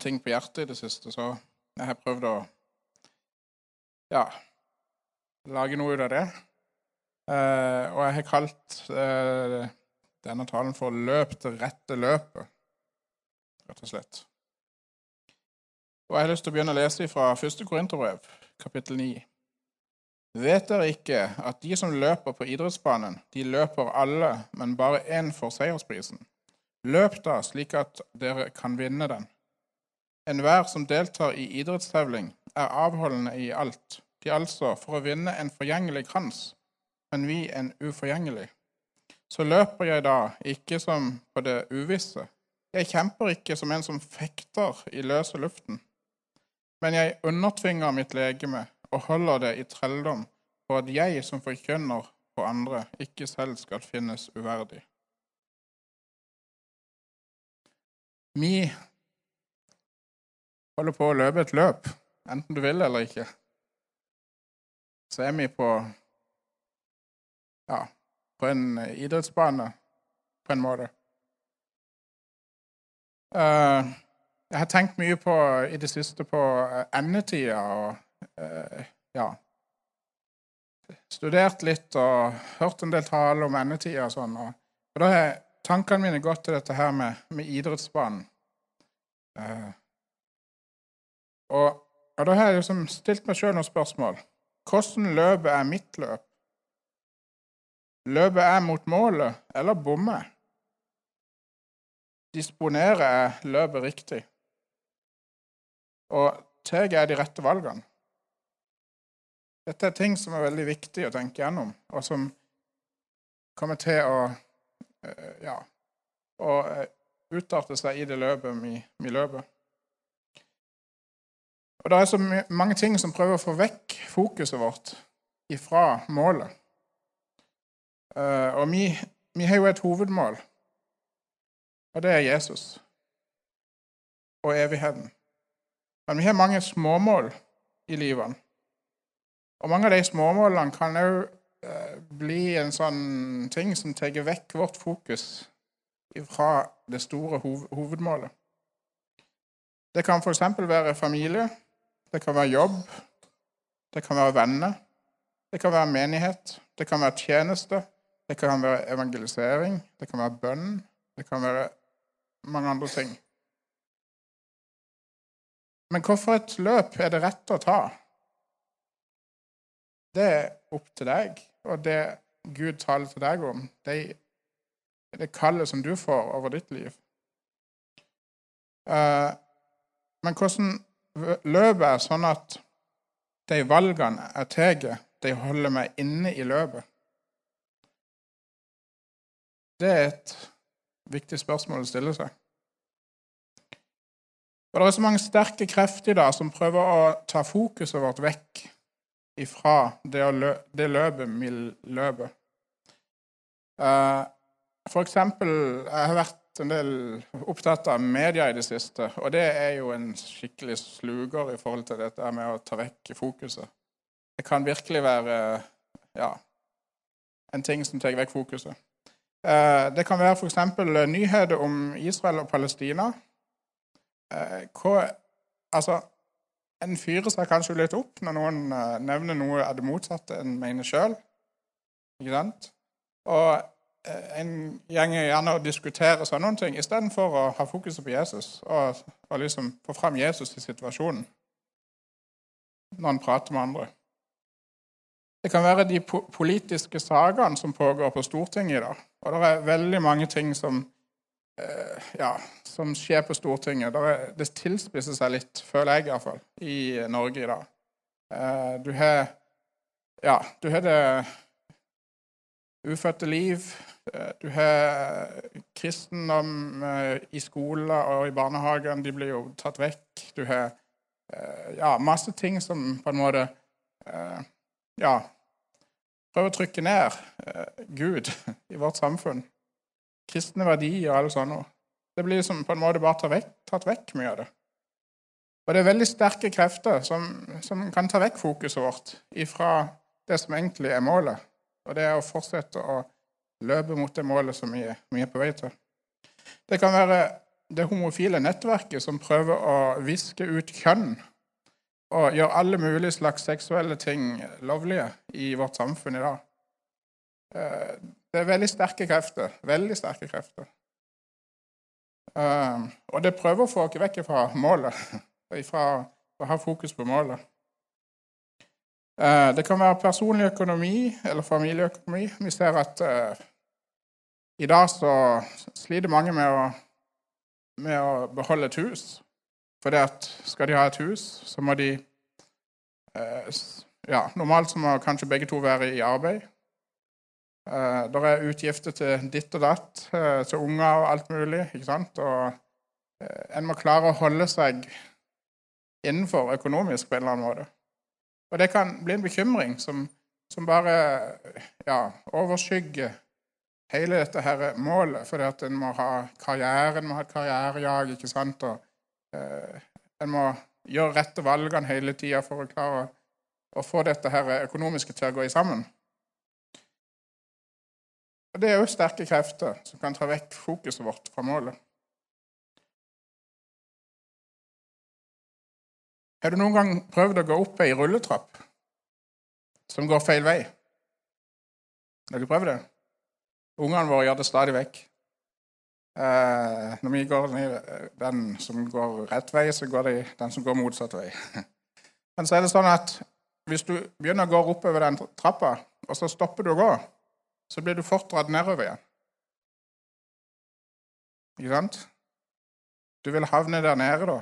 Ting på hjertet i det siste, så jeg har prøvd å ja, lage noe ut av det. Eh, og jeg har kalt eh, denne talen for 'Løp det rette løpet', rett og slett. Og Jeg har lyst til å begynne å lese fra 1. Korinterbrev, kapittel 9. Vet dere ikke at de som løper på idrettsbanen, de løper alle, men bare én får seiersprisen? Løp da slik at dere kan vinne den. Enhver som deltar i idrettstevling, er avholdende i alt, de altså for å vinne en forgjengelig krans, men vi en uforgjengelig. Så løper jeg da ikke som på det uvisse. Jeg kjemper ikke som en som fekter i løse luften, men jeg undertvinger mitt legeme og holder det i trelldom for at jeg som forkynner på andre, ikke selv skal finnes uverdig. Vi holder på å løpe et løp, enten du vil eller ikke. Så er vi på ja, på en idrettsbane, på en måte. Uh, jeg har tenkt mye på i det siste på endetida og ja Studert litt og hørt en del tale om endetida og sånn. Og, da har tankene mine gått til dette her med, med idrettsbanen. Og, og, da har jeg liksom stilt meg sjøl noen spørsmål. Hvordan løpet er mitt løp? Løpet er mot målet, eller bommer Disponerer jeg løpet riktig? Og tar jeg de rette valgene? Dette er ting som er veldig viktig å tenke gjennom, og som kommer til å Eh, ja, og eh, utarte seg i det løpet vi, vi løper. Og Det er så mange ting som prøver å få vekk fokuset vårt ifra målet. Eh, og vi, vi har jo et hovedmål, og det er Jesus og evigheten. Men vi har mange småmål i livet. Og mange av de småmålene kan òg bli en sånn ting som tar vekk vårt fokus fra det store hovedmålet. Det kan f.eks. være familie, det kan være jobb, det kan være venner, det kan være menighet, det kan være tjeneste, det kan være evangelisering, det kan være bønn, det kan være mange andre ting. Men hvorfor et løp er det rett å ta? Det er opp til deg og det Gud taler til deg om, det, er det kallet som du får over ditt liv. Uh, men hvordan løpet er sånn at de valgene jeg tar, de holder meg inne i løpet. Det er et viktig spørsmål å stille seg. Og Det er så mange sterke krefter i dag som prøver å ta fokuset vårt vekk ifra det, lø det løpet vi løper. Uh, for eksempel, jeg har vært en del opptatt av media i det siste, og det er jo en skikkelig sluger i forhold til dette med å ta vekk fokuset. Det kan virkelig være ja, en ting som tar vekk fokuset. Uh, det kan være f.eks. nyheter om Israel og Palestina. Uh, hva, altså, en fyrer seg kanskje litt opp når noen nevner noe av det motsatte en mener sjøl. Og en gjenger gjerne og diskuterer sånne ting istedenfor å ha fokuset på Jesus og, og liksom få fram Jesus i situasjonen når en prater med andre. Det kan være de po politiske sakene som pågår på Stortinget i dag. Og det er veldig mange ting som Eh, ja, som skjer på Stortinget. Det tilspisser seg litt, føler jeg iallfall, i Norge i dag. Eh, du har Ja, du har det ufødte liv. Eh, du har kristendom i skolen og i barnehagen. De blir jo tatt vekk. Du har ja, masse ting som på en måte ja, prøver å trykke ned Gud i vårt samfunn kristne verdier og alle sånne. Det blir liksom på en måte bare tatt vekk, tatt vekk mye av det. Og det er veldig sterke krefter som, som kan ta vekk fokuset vårt ifra det som egentlig er målet, og det er å fortsette å løpe mot det målet som vi, vi er på vei til. Det kan være det homofile nettverket som prøver å viske ut kjønn og gjøre alle mulige slags seksuelle ting lovlige i vårt samfunn i dag. Eh, det er veldig sterke krefter. Veldig sterke krefter. Eh, og det prøver å få oss vekk fra målet, fra å ha fokus på målet. Eh, det kan være personlig økonomi eller familieøkonomi. Vi ser at i dag så sliter mange med å, med å beholde et hus. For skal de ha et hus, så må de eh, ja, Normalt så må kanskje begge to være i arbeid. Eh, det er utgifter til ditt og datt, eh, til unger og alt mulig. ikke sant? Og eh, en må klare å holde seg innenfor økonomisk på en eller annen måte. Og det kan bli en bekymring som, som bare ja, overskygger hele dette her målet. Fordi at en må ha karriere, en må ha et karrierejag. ikke sant? Og Eh, en må gjøre rette valgene hele tida for å klare å få dette her økonomiske til å gå i sammen. Og Det er jo sterke krefter som kan ta vekk fokuset vårt fra målet. Har du noen gang prøvd å gå opp ei rulletrapp som går feil vei? Har du prøvd det? Ungene våre gjør det stadig vekk. Eh, når vi går ned den som går rett vei, så går det den som går motsatt vei. Men så er det sånn at hvis du begynner å gå oppover den trappa, og så stopper du å gå, så blir du fort dratt nedover igjen. Ikke sant? Du vil havne der nede, da.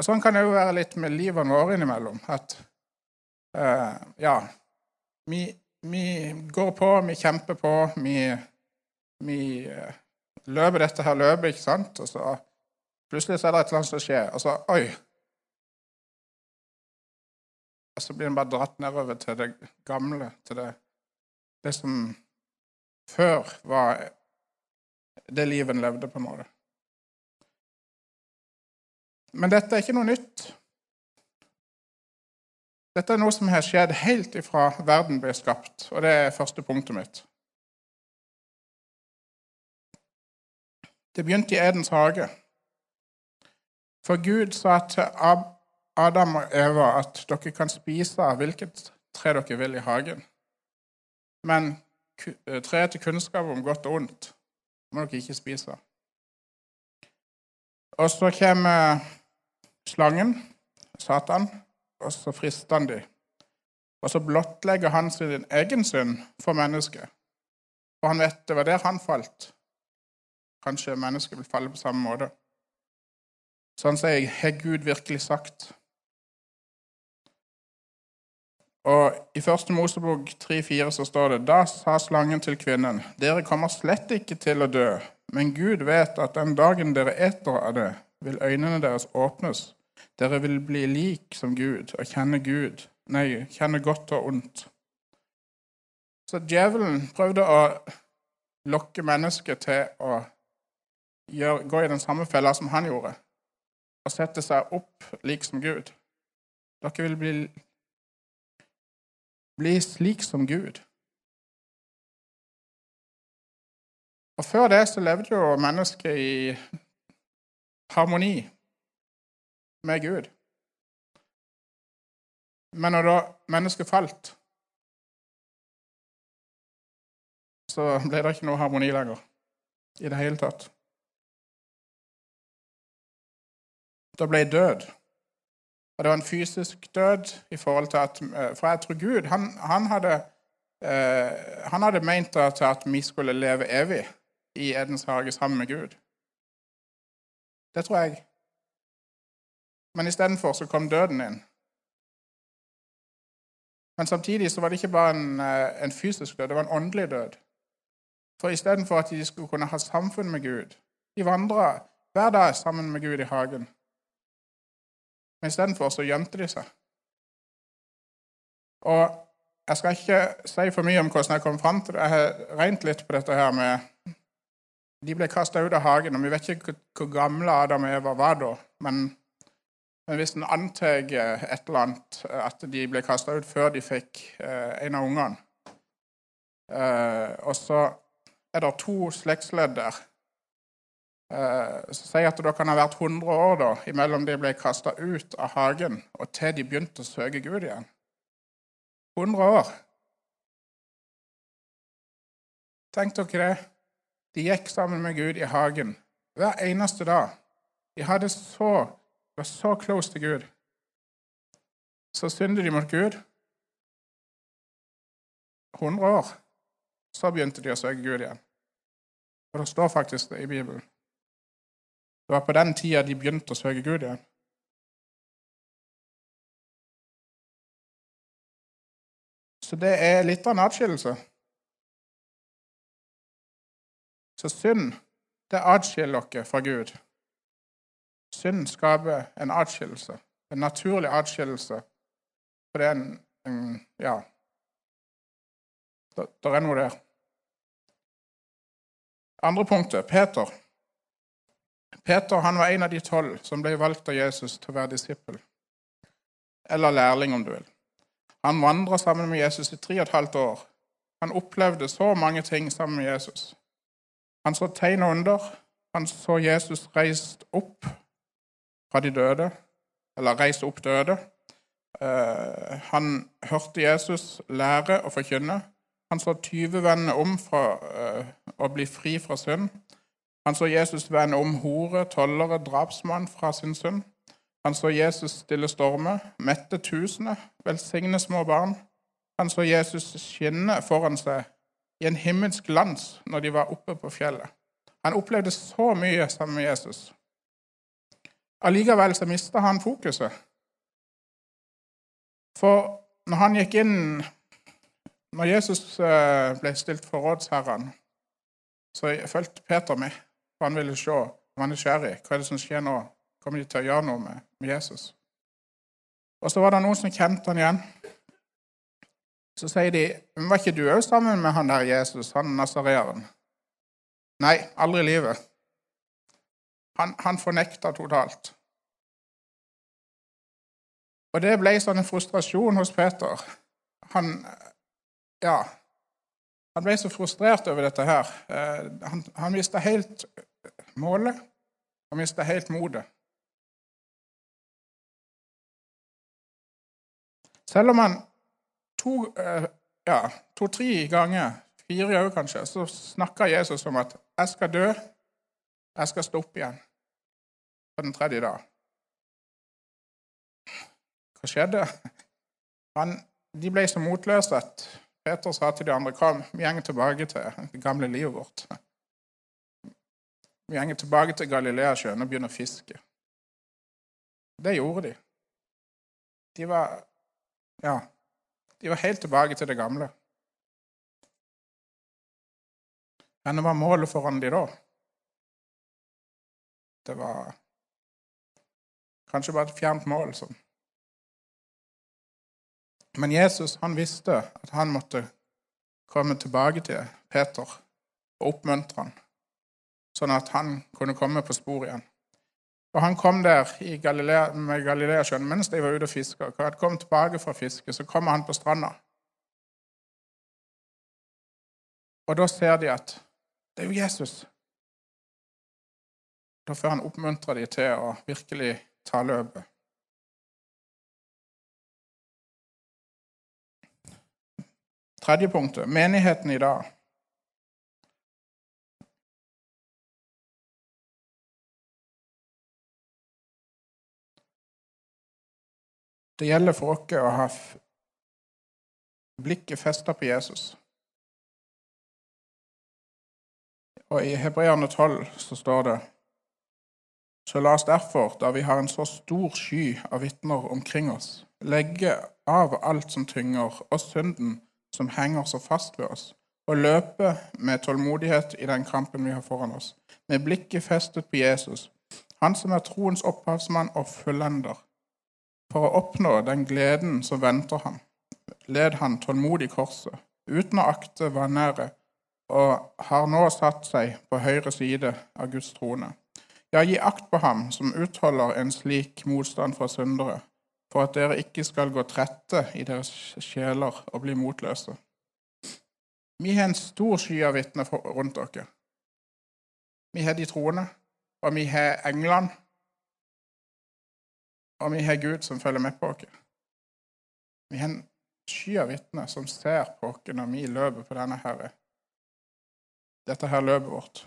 Og Sånn kan det jo være litt med livene våre innimellom. At uh, ja, vi, vi, går på, vi kjemper på, vi vi uh, løper dette her løpet, ikke sant? Og så plutselig så er det et eller annet som skjer, og så Oi! Og så blir en bare dratt nedover til det gamle, til det, det som før var det livet en levde, på en måte. Men dette er ikke noe nytt. Dette er noe som har skjedd helt ifra verden ble skapt, og det er første punktet mitt. Det begynte i Edens hage. For Gud sa til Adam og Eva at dere kan spise hvilket tre dere vil i hagen. Men eh, treet til kunnskap om godt og ondt må dere ikke spise. Og så kommer slangen, Satan, og så frister han dem. Og så blottlegger han sin egen synd for mennesket. For han vet det var der han falt. Kanskje mennesket vil falle på samme måte. Så han sier, 'Har Gud virkelig sagt?' Og I første Mosebok 3,4 så står det Da sa slangen til kvinnen, dere kommer slett ikke til å dø, men Gud vet at den dagen dere eter av det, vil øynene deres åpnes. Dere vil bli lik som Gud og kjenne Gud, nei, kjenne godt og ondt. Så djevelen prøvde å lokke mennesket til å gjør, gå i den samme fella som han gjorde, og sette seg opp lik som Gud. Dere vil bli, bli slik som Gud. Og Før det så levde jo mennesket i harmoni med Gud. Men når da mennesket falt, så ble det ikke noe harmoni lenger i det hele tatt. da ble jeg død. Og det var en fysisk død i forhold til at eh, For jeg tror Gud han, han hadde, eh, han hadde ment til at vi skulle leve evig i Edens hage sammen med Gud. Det tror jeg. Men istedenfor så kom døden inn. Men samtidig så var det ikke bare en, eh, en fysisk død, det var en åndelig død. For istedenfor at de skulle kunne ha samfunn med Gud De vandra hver dag sammen med Gud i hagen. Men istedenfor så gjemte de seg. Og jeg skal ikke si for mye om hvordan jeg kom fram til det. Jeg har regnet litt på dette her med De ble kasta ut av hagen, og vi vet ikke hvor gamle Adam og Eva var da. Men, men hvis en antar et eller annet, at de ble kasta ut før de fikk eh, en av ungene eh, Og så er det to slektsledd der. eh, så sier at det kan ha vært 100 år da, imellom de ble kasta ut av hagen og til de begynte å søke Gud igjen. 100 år. Tenk dere det. De gikk sammen med Gud i hagen hver eneste dag. De hadde så, var så close til Gud. Så syndet de mot Gud. 100 år. Så begynte de å søke Gud igjen. Og det står faktisk det i Bibelen. Det var på den tida de begynte å søke Gud igjen. Så det er litt av en atskillelse. Så synd, det atskiller dere fra Gud. Synd skaper en atskillelse, en naturlig atskillelse. For det er en, en Ja. Det er noe der. Andre punktet Peter. Peter han var en av de tolv som ble valgt av Jesus til å være disippel. Eller lærling, om du vil. Han vandra sammen med Jesus i tre og et halvt år. Han opplevde så mange ting sammen med Jesus. Han så tegn og under. Han så Jesus reist opp fra de døde, eller reise opp døde. Eh, han hørte Jesus lære og forkynne. Han så tyve vende om fra uh, å bli fri fra synd. Han så Jesus vende om hore, tollere, drapsmann fra sin synd. Han så Jesus stille stormer, mette tusener, velsigne små barn. Han så Jesus skinne foran seg i en himmelsk glans når de var oppe på fjellet. Han opplevde så mye sammen med Jesus. Allikevel så mista han fokuset. For når han gikk inn når Jesus eh, ble stilt for rådsherren, så fulgte Peter med. For han ville se han er nysgjerrig. Hva er det som skjer nå? Kommer de til å gjøre noe med, med Jesus? Og så var det noen som kjente han igjen. Så sier de, 'Var ikke du òg sammen med han der Jesus, han nasareeren?' Nei, aldri i livet. Han, han fornekta totalt. Og det ble sånn en frustrasjon hos Peter. Han, ja, han ble så frustrert over dette her. Eh, han, han mista helt målet. Han mista helt motet. Selv om han to, eh, ja, to-tre ganger, fire ganger kanskje, så snakka Jesus om at 'jeg skal dø, jeg skal stå opp igjen' på den tredje dag. Hva skjedde? Han, de ble så motløse at Peter sa til de andre kom, vi går tilbake til det gamle livet vårt. Vi går tilbake til Galileasjøen og begynner å fiske. Det gjorde de. De var Ja, de var helt tilbake til det gamle. Men det var målet foran de da? Det var kanskje bare et fjernt mål. sånn. Men Jesus han visste at han måtte komme tilbake til Peter og oppmuntre han, sånn at han kunne komme på sporet igjen. Og Han kom der Galilea, med Galileasjøen mens de var ute og fiska. Da han kom tilbake fra fiske, så kommer han på stranda. Og da ser de at det er jo Jesus. Da får han oppmuntre dem til å virkelig ta løpet. Tredje punktet menigheten i dag. Det gjelder for oss å ha blikket festa på Jesus. Og I Hebreane 12 så står det Så la oss derfor, da vi har en så stor sky av vitner omkring oss, legge av alt som tynger, og synden som henger så fast ved oss, og løpe med tålmodighet i den kampen vi har foran oss, med blikket festet på Jesus, han som er troens opphavsmann og fullender. For å oppnå den gleden som venter ham, led han tålmodig korset, uten å akte vanære, og har nå satt seg på høyre side av Guds trone. Ja, gi akt på ham som utholder en slik motstand fra syndere, for at dere ikke skal gå trette i deres sjeler og bli motløse. Vi har en stor sky av vitner rundt dere. Vi har de troende, og vi har englene, og vi har Gud som følger med på oss. Vi har en sky av vitner som ser på oss når vi løper på denne herre. dette her løpet vårt.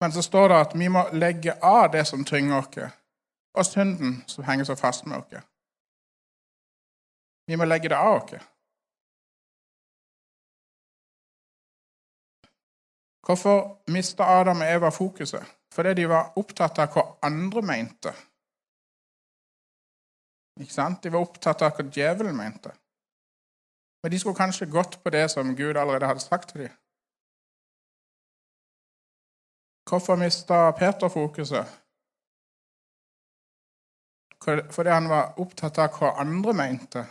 Men så står det at vi må legge av det som tynger oss, og synden som henger så fast med oss. Vi må legge det av oss. Hvorfor mista Adam og Eva fokuset? Fordi de var opptatt av hva andre mente. Ikke sant? De var opptatt av hva djevelen mente. Men de skulle kanskje gått på det som Gud allerede hadde sagt til dem. Hvorfor mista Peter fokuset? Fordi han var opptatt av hva andre mente.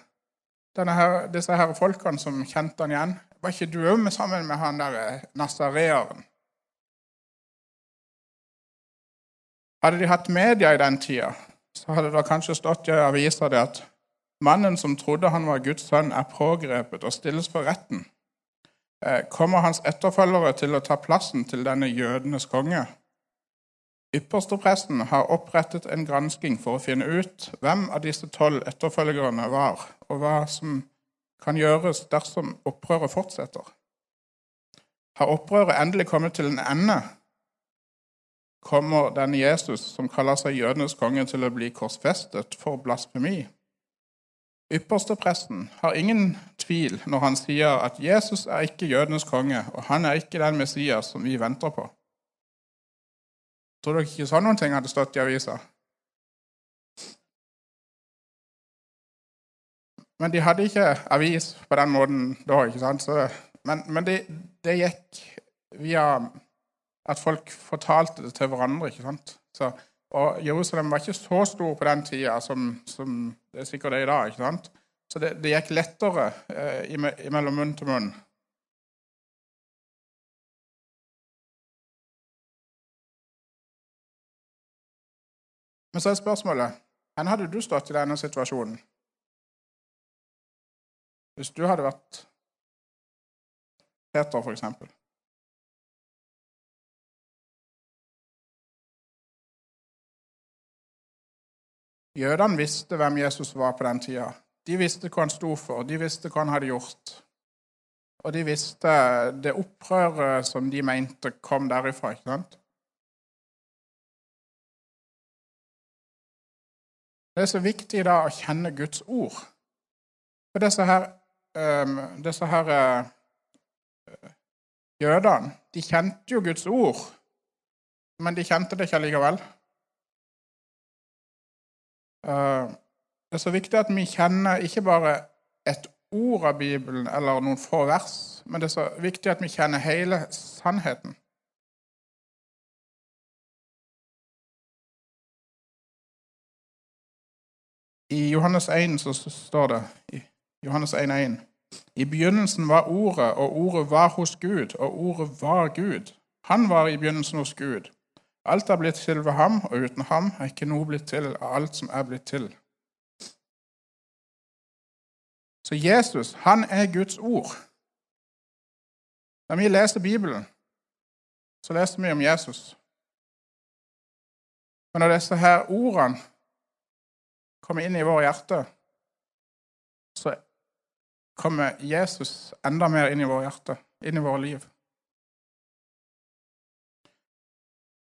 Her, disse her folkene som kjente han igjen. Var ikke du òg sammen med han der eh, nasareeren? Hadde de hatt media i den tida, så hadde det kanskje stått i avisa at mannen som trodde han var Guds sønn, er pågrepet og stilles for retten. Eh, kommer hans etterfølgere til å ta plassen til denne jødenes konge? Ypperstepresten har opprettet en gransking for å finne ut hvem av disse tolv etterfølgerne var, og hva som kan gjøres dersom opprøret fortsetter. Har opprøret endelig kommet til en ende, kommer denne Jesus, som kaller seg jødenes konge, til å bli korsfestet for blasfemi. Ypperstepresten har ingen tvil når han sier at Jesus er ikke jødenes konge, og han er ikke den Messias som vi venter på. Tror dere ikke sånn noen ting hadde stått i avisa? Men de hadde ikke avis på den måten da. ikke sant? Så, men, men det, det, gikk via at folk fortalte det til hverandre. ikke sant? Så, og Jerusalem var ikke så stor på den tida som, som det er sikkert er i dag. ikke sant? Så det, det gikk lettere eh, mellom munn til munn. Men så er spørsmålet hvor hadde du stått i denne situasjonen? Hvis du hadde vært Peter, for eksempel. Jødene visste hvem Jesus var på den tida. De visste hva han sto for, de visste hva han hadde gjort. Og de visste det opprøret som de mente kom derifra. ikke sant? Det er så viktig da å kjenne Guds ord. For disse her, um, disse her uh, jødene, de kjente jo Guds ord, men de kjente det ikke allikevel. Uh, det er så viktig at vi kjenner ikke bare et ord av Bibelen eller noen få vers, men det er så viktig at vi kjenner hele sannheten. I Johannes 1 så står det i Johannes 1, 1, I begynnelsen var Ordet, og Ordet var hos Gud, og Ordet var Gud. Han var i begynnelsen hos Gud. Alt er blitt til ved ham, og uten ham er ikke noe blitt til av alt som er blitt til. Så Jesus, han er Guds ord. Når vi leser Bibelen, så leser vi om Jesus. Men når disse her ordene kommer inn i våre hjerter, så kommer Jesus enda mer inn i våre hjerter, inn i våre liv.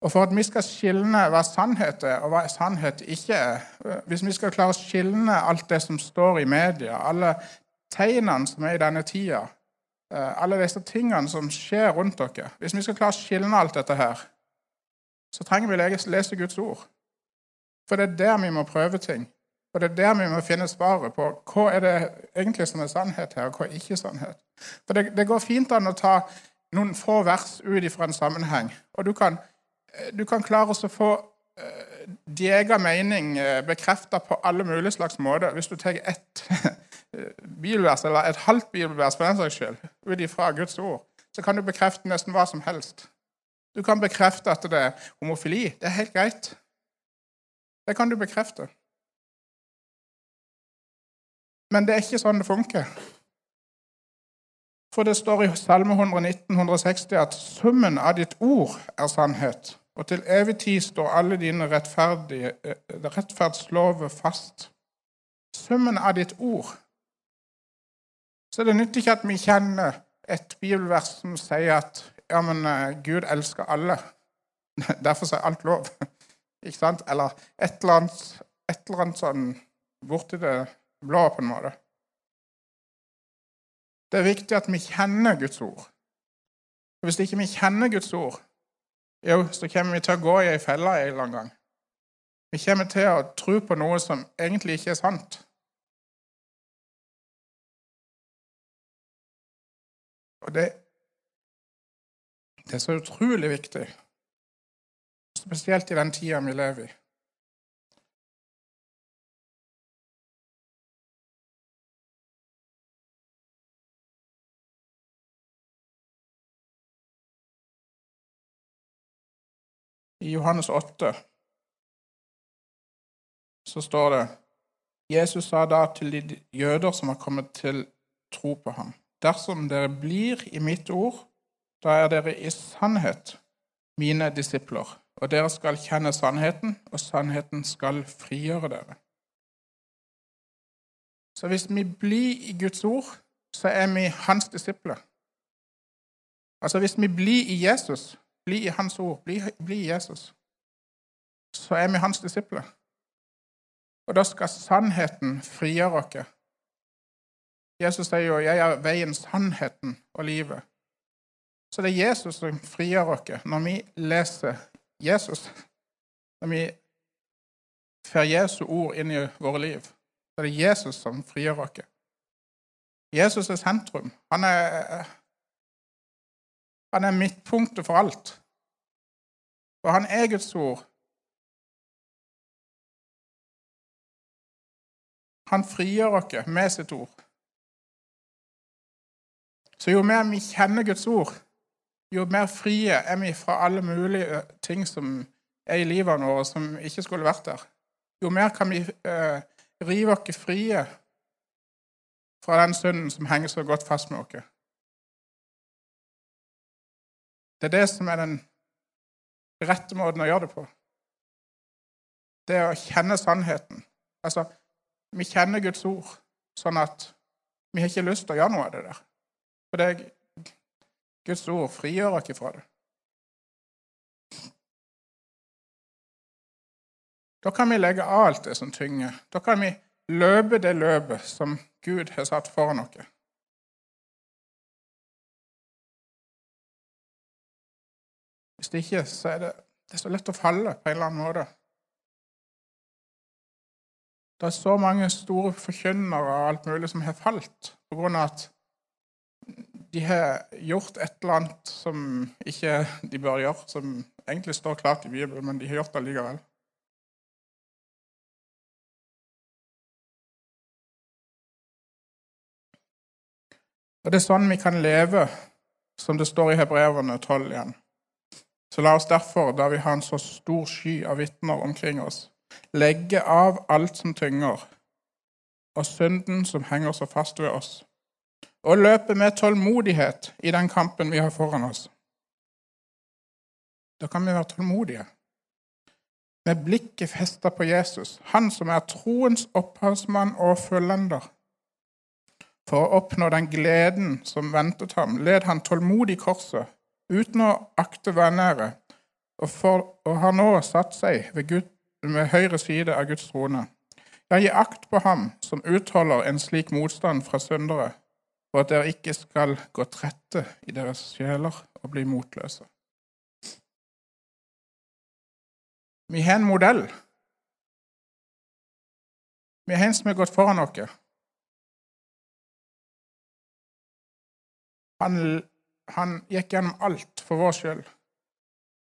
Og For at vi skal skilne hva sannhet er, og hva sannhet ikke er Hvis vi skal klare å skilne alt det som står i media, alle tegnene som er i denne tida, eh, alle disse tingene som skjer rundt dere Hvis vi skal klare å skilne alt dette her, så trenger vi å lese Guds ord. For det er der vi må prøve ting. Og Det er der vi må finne svaret på hva er det egentlig som er sannhet her, og hva er ikke sannhet. For det, det går fint an å ta noen få vers ut ifra en sammenheng, og du kan, du kan klare å få uh, din egen mening eh, bekrefta på alle mulige slags måter. Hvis du tar ett bibelvers, eller et halvt bibelvers for den saks skyld, ut ifra Guds ord, så kan du bekrefte nesten hva som helst. Du kan bekrefte at det er homofili. Det er helt greit. Det kan du bekrefte. Men det er ikke sånn det funker. For det står i Salme 119, 160 at summen av ditt ord er sannhet, og til evig tid står alle dine eh, rettferdslover fast. Summen av ditt ord. Så det nytter ikke at vi kjenner et bibelvers som sier at ja, men eh, Gud elsker alle. Derfor er alt lov. Ikke sant? Eller et eller annet, et eller annet sånn borti det blå, på en måte. Det er viktig at vi kjenner Guds ord. Og Hvis ikke vi kjenner Guds ord, jo, så kommer vi til å gå i ei felle en eller annen gang. Vi kommer til å tro på noe som egentlig ikke er sant. Og det, det er så utrolig viktig, spesielt i den tida vi lever i. I Johannes 8 så står det Jesus sa da til de jøder som har kommet til tro på ham. Dersom dere blir i mitt ord, da er dere i sannhet mine disipler, og dere skal kjenne sannheten, og sannheten skal frigjøre dere. Så hvis vi blir i Guds ord, så er vi hans disipler. Altså hvis vi blir i Jesus, bli i Hans ord. Bli, bli Jesus. Så er vi hans disipler. Og da skal sannheten frigjøre oss. Jesus sier jo 'Jeg er veien, sannheten og livet'. Så det er Jesus som frigjør oss når vi leser Jesus. Når vi får Jesu ord inn i våre liv. Så det er Jesus som frigjør oss. Jesus er sentrum. Han er han er midtpunktet for alt. Og han er Guds ord. Han frigjør oss med sitt ord. Så jo mer vi kjenner Guds ord, jo mer frie er vi fra alle mulige ting som er i livet vårt som ikke skulle vært der. Jo mer kan vi eh, rive oss frie fra den synden som henger så godt fast med oss. Det er det som er den rette måten å gjøre det på. Det er å kjenne sannheten. Altså, vi kjenner Guds ord sånn at vi har ikke lyst til å gjøre noe av det der. For det er Guds ord frigjør oss fra det. Da kan vi legge av alt det som tynger. Da kan vi løpe det løpet som Gud har satt foran oss. Hvis det ikke, så er det, det er så lett å falle på en eller annen måte. Det er så mange store forkynnere og alt mulig som har falt på grunn av at de har gjort et eller annet som ikke de bør gjøre, som egentlig står klart i Bibelen, men de har gjort det likevel. Og Det er sånn vi kan leve, som det står i Hebreerne 12 igjen. Så la oss derfor, da vi har en så stor sky av vitner omkring oss, legge av alt som tynger, og synden som henger så fast ved oss, og løpe med tålmodighet i den kampen vi har foran oss. Da kan vi være tålmodige, med blikket festa på Jesus, han som er troens opphavsmann og fullender. For å oppnå den gleden som ventet ham, led han tålmodig korset uten å akte vanære, og, og har nå satt seg ved, Gud, ved høyre side av Guds trone. Ja, gi akt på ham som utholder en slik motstand fra syndere, for at dere ikke skal gå trette i deres sjeler og bli motløse. Vi har en modell. Vi har en som har gått foran oss. Han han gikk gjennom alt for vår skyld.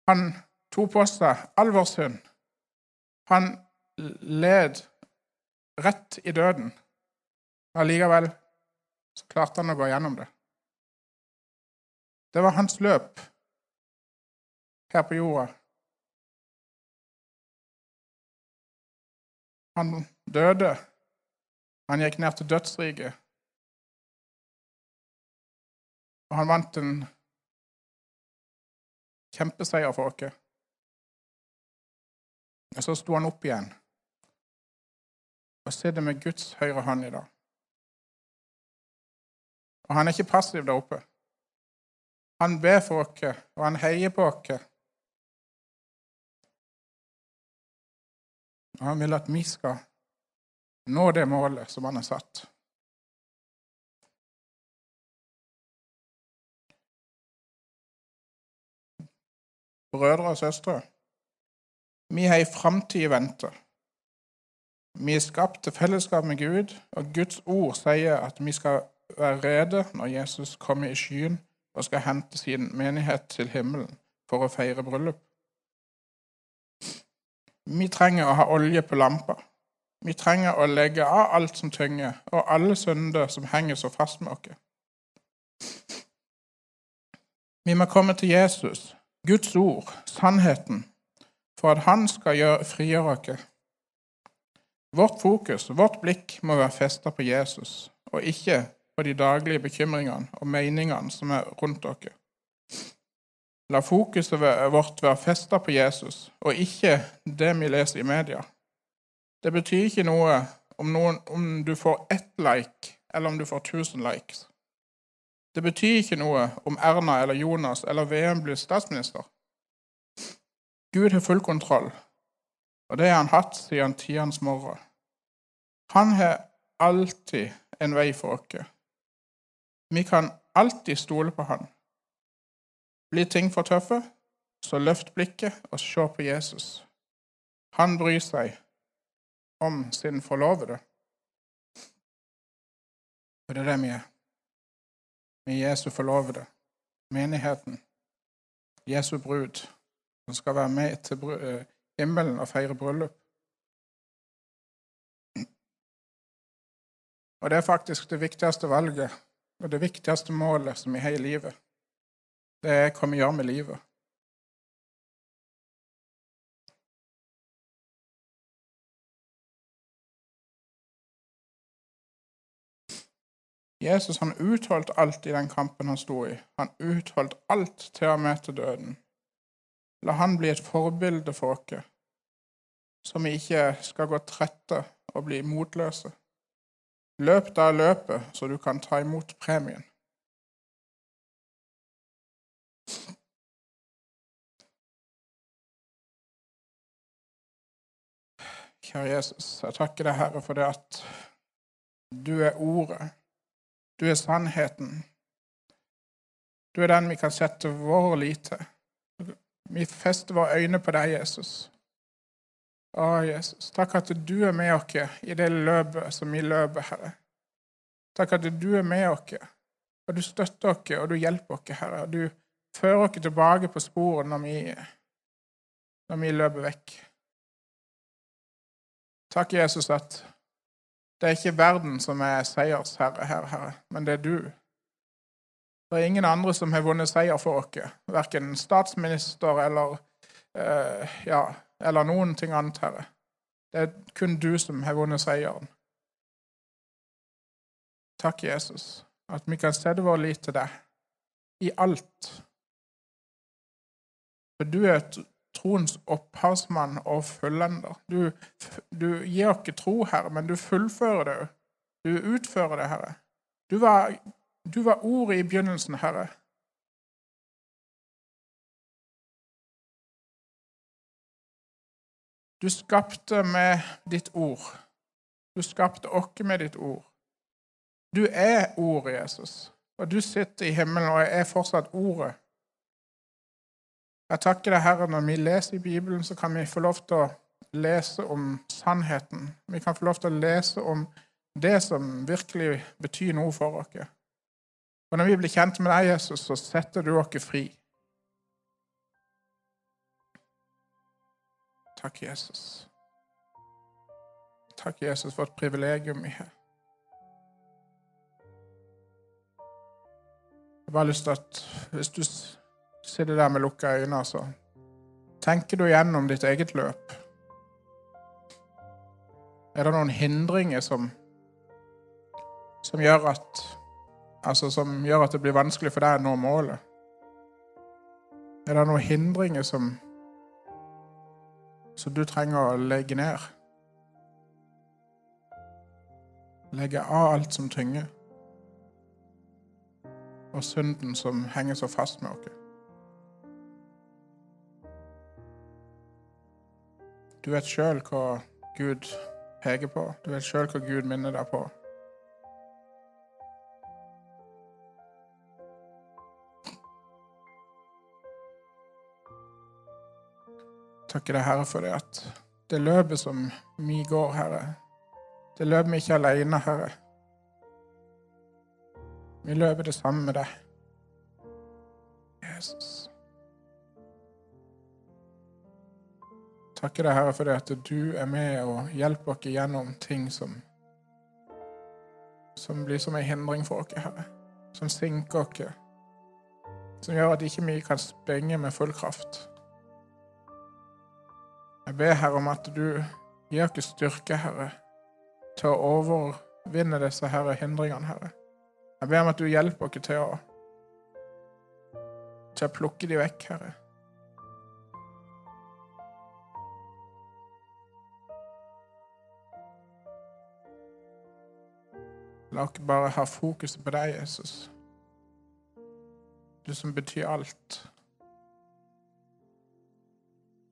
Han tok på seg all vår synd. Han led rett i døden. Allikevel så klarte han å gå gjennom det. Det var hans løp her på jorda. Han døde. Han gikk ned til dødsriket. Og han vant en kjempeseier for oss. Og så sto han opp igjen og sitter med Guds høyre hånd i dag. Og han er ikke passiv der oppe. Han ber for oss, og han heier på oss. Og han vil at vi skal nå det målet som han har satt. Brødre og søstre, vi har ei framtid i vente. Vi er skapt til fellesskap med Gud, og Guds ord sier at vi skal være rede når Jesus kommer i skyen og skal hente sin menighet til himmelen for å feire bryllup. Vi trenger å ha olje på lampa. Vi trenger å legge av alt som tynger, og alle synder som henger så fast med oss. Vi må komme til Jesus, Guds ord, sannheten, for at Han skal gjøre, frigjøre oss. Vårt fokus, vårt blikk, må være festa på Jesus, og ikke på de daglige bekymringene og meningene som er rundt dere. La fokuset vårt være festa på Jesus, og ikke det vi leser i media. Det betyr ikke noe om, noen, om du får ett like, eller om du får 1000 likes. Det betyr ikke noe om Erna eller Jonas eller VM blir statsminister. Gud har full kontroll, og det har han hatt siden tidenes morgen. Han har alltid en vei for oss. Vi kan alltid stole på han. Blir ting for tøffe, så løft blikket og se på Jesus. Han bryr seg om sin forlovede. Og det er det vi er. Er Jesu forlovede, menigheten, Jesu brud som skal være med til eh, himmelen og feire bryllup. Og det er faktisk det viktigste valget og det viktigste målet som vi har i livet. Det er hva vi gjør med livet. Jesus han utholdt alt i den kampen han sto i. Han utholdt alt til å møte døden. La han bli et forbilde for oss, så vi ikke skal gå trette og bli motløse. Løp da løpet, så du kan ta imot premien. Kjære Jesus, jeg takker deg, Herre, for det at du er ordet. Du er sannheten. Du er den vi kan sette vår lit til. Vi fester våre øyne på deg, Jesus. Å, Jesus, takk at du er med oss i det løpet som vi løper, Herre. Takk at du er med oss, og du støtter oss, og du hjelper oss, Herre. Du fører oss tilbake på sporet når vi, når vi løper vekk. Takk, Jesus, at det er ikke verden som er seiersherre her, Herre, men det er du. Det er ingen andre som har vunnet seier for oss, verken statsminister eller, eh, ja, eller noen ting annet, Herre. Det er kun du som har vunnet seieren. Takk, Jesus, at vi kan sette vår lit til deg i alt. For du er troens opphavsmann og fullender. Du, du gir oss tro, Herre, men du fullfører det. Du utfører det, Herre. Du var du var ordet i begynnelsen, Herre. Du skapte med ditt ord. Du skapte oss med ditt ord. Du er ordet, Jesus. Og du sitter i himmelen og er fortsatt ordet. Jeg takker deg, Herre, når vi leser i Bibelen, så kan vi få lov til å lese om sannheten. Vi kan få lov til å lese om det som virkelig betyr noe for oss. Og når vi blir kjent med deg, Jesus, så setter du oss fri. Takk, Jesus. Takk, Jesus, for et privilegium vi har. Jeg har bare lyst til at hvis du sitter der med lukka øyne, altså. tenker du gjennom ditt eget løp. Er det noen hindringer som, som gjør at altså, som gjør at det blir vanskelig for deg å nå målet? Er det noen hindringer som, som du trenger å legge ned? Legge av alt som tynger, og synden som henger så fast med oss. Du vet sjøl hva Gud peker på. Du vet sjøl hva Gud minner deg på. Takker deg, Herre, for det at det løpet som vi går, Herre, det løper vi ikke aleine, Herre. Vi løper det samme med deg. Jesus. Takker deg, Herre, for det at du er med og hjelper oss gjennom ting som som blir som en hindring for oss, Herre. Som sinker oss. Som gjør at ikke vi kan springe med full kraft. Jeg ber Herre om at du gir oss styrke, Herre, til å overvinne disse herre hindringene, Herre. Jeg ber om at du hjelper oss til å til å plukke de vekk, Herre. La oss bare ha fokuset på deg, Jesus. Du som betyr alt.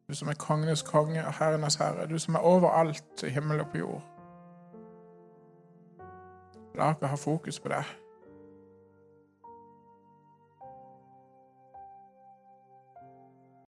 Du som er kongenes konge og herrenes herre. Du som er overalt i himmel og på jord. La oss ha fokus på deg.